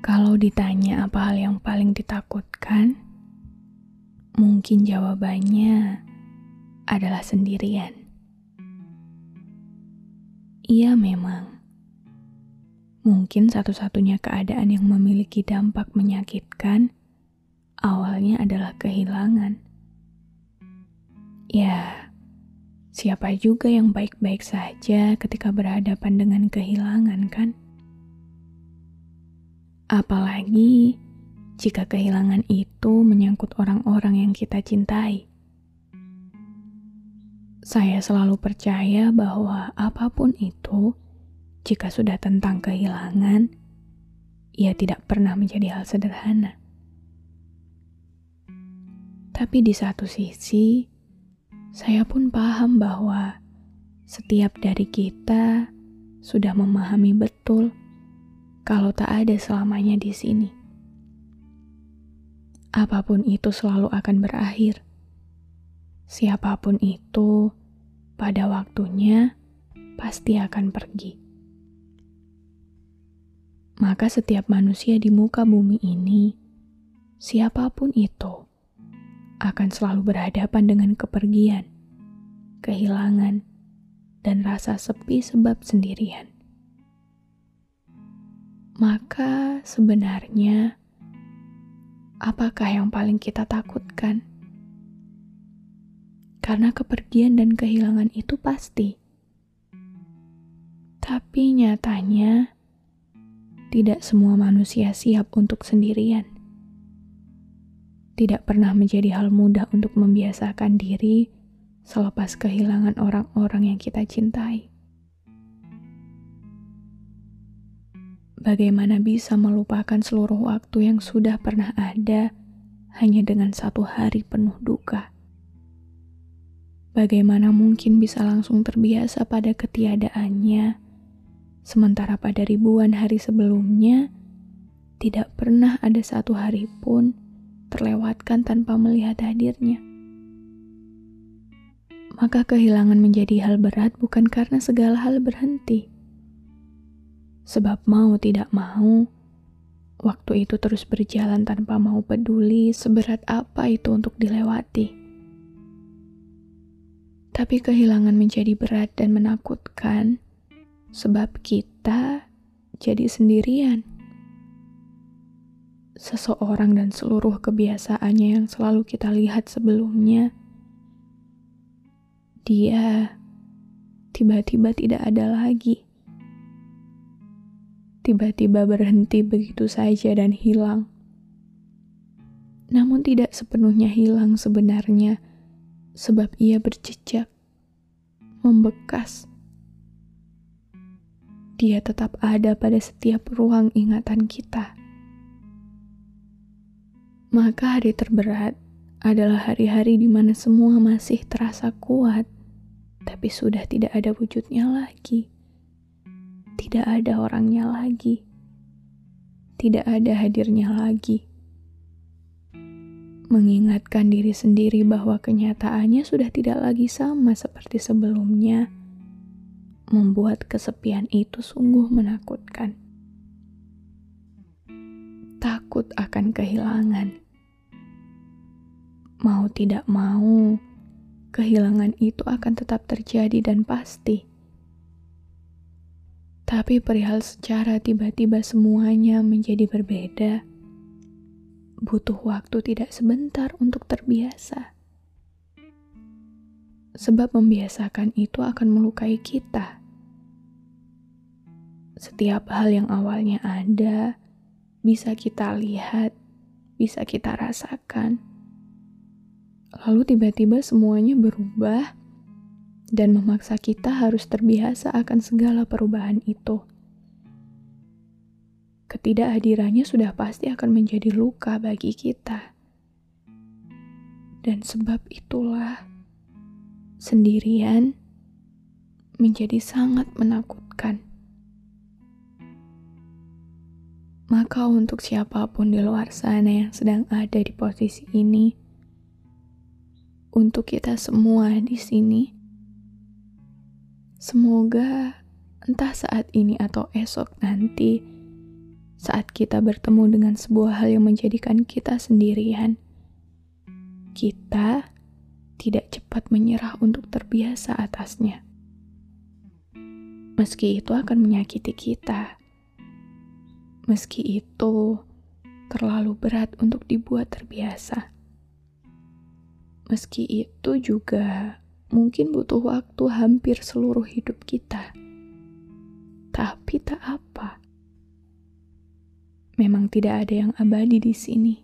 Kalau ditanya apa hal yang paling ditakutkan, mungkin jawabannya adalah sendirian. Iya, memang mungkin satu-satunya keadaan yang memiliki dampak menyakitkan awalnya adalah kehilangan. Ya, siapa juga yang baik-baik saja ketika berhadapan dengan kehilangan, kan? Apalagi jika kehilangan itu menyangkut orang-orang yang kita cintai. Saya selalu percaya bahwa apa pun itu, jika sudah tentang kehilangan, ia tidak pernah menjadi hal sederhana. Tapi di satu sisi, saya pun paham bahwa setiap dari kita sudah memahami betul kalau tak ada selamanya di sini. Apa pun itu selalu akan berakhir. Siapa pun itu, pada waktunya pasti akan pergi. Maka setiap manusia di muka bumi ini, siapa pun itu, akan selalu berhadapan dengan kepergian, kehilangan, dan rasa sepi sebab sendirian maka sebenarnya apakah yang paling kita takutkan? Karena kepergian dan kehilangan itu pasti. Tapi nyatanya tidak semua manusia siap untuk sendirian. Tidak pernah menjadi hal mudah untuk membiasakan diri selepas kehilangan orang-orang yang kita cintai. Bagaimana bisa melupakan seluruh waktu yang sudah pernah ada hanya dengan satu hari penuh duka? Bagaimana mungkin bisa langsung terbiasa pada ketiadaannya, sementara pada ribuan hari sebelumnya tidak pernah ada satu hari pun terlewatkan tanpa melihat hadirnya? Maka kehilangan menjadi hal berat bukan karena segala hal berhenti Sebab mau tidak mau, waktu itu terus berjalan tanpa mau peduli seberat apa itu untuk dilewati. Tapi kehilangan menjadi berat dan menakutkan, sebab kita jadi sendirian. Seseorang dan seluruh kebiasaannya yang selalu kita lihat sebelumnya, dia tiba-tiba tidak ada lagi tiba-tiba berhenti begitu saja dan hilang. Namun tidak sepenuhnya hilang sebenarnya, sebab ia berjejak, membekas. Dia tetap ada pada setiap ruang ingatan kita. Maka hari terberat adalah hari-hari di mana semua masih terasa kuat, tapi sudah tidak ada wujudnya lagi tidak ada orangnya lagi, tidak ada hadirnya lagi. Mengingatkan diri sendiri bahwa kenyataannya sudah tidak lagi sama seperti sebelumnya, membuat kesepian itu sungguh menakutkan. Takut akan kehilangan, mau tidak mau, kehilangan itu akan tetap terjadi dan pasti tapi perihal secara tiba-tiba semuanya menjadi berbeda. Butuh waktu tidak sebentar untuk terbiasa. Sebab membiasakan itu akan melukai kita. Setiap hal yang awalnya ada bisa kita lihat, bisa kita rasakan. Lalu tiba-tiba semuanya berubah dan memaksa kita harus terbiasa akan segala perubahan itu. Ketidakhadirannya sudah pasti akan menjadi luka bagi kita. Dan sebab itulah sendirian menjadi sangat menakutkan. Maka untuk siapa pun di luar sana yang sedang ada di posisi ini, untuk kita semua di sini, semoga entah saat ini atau esok nanti, saat kita bertemu dengan sebuah hal yang menjadikan kita sendirian, kita tidak cepat menyerah untuk terbiasa atasnya. Meski itu akan menyakiti kita, meski itu terlalu berat untuk dibuat terbiasa, meski itu juga mungkin butuh waktu hampir seluruh hidup kita, tapi tak apa Memang tidak ada yang abadi di sini.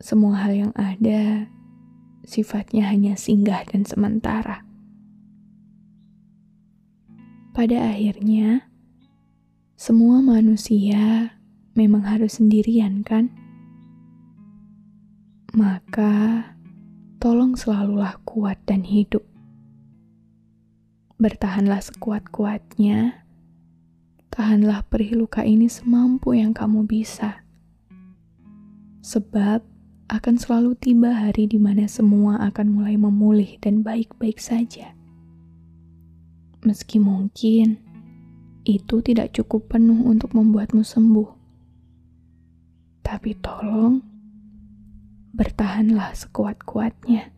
Semua hal yang ada sifatnya hanya singgah dan sementara. Pada akhirnya, semua manusia memang harus sendirian, kan? Maka, tolong selalulah kuat dan hidup. Bertahanlah sekuat-kuatnya Tahanlah perih luka ini semampu yang kamu bisa. Sebab akan selalu tiba hari di mana semua akan mulai memulih dan baik-baik saja. Meski mungkin itu tidak cukup penuh untuk membuatmu sembuh. Tapi tolong bertahanlah sekuat-kuatnya.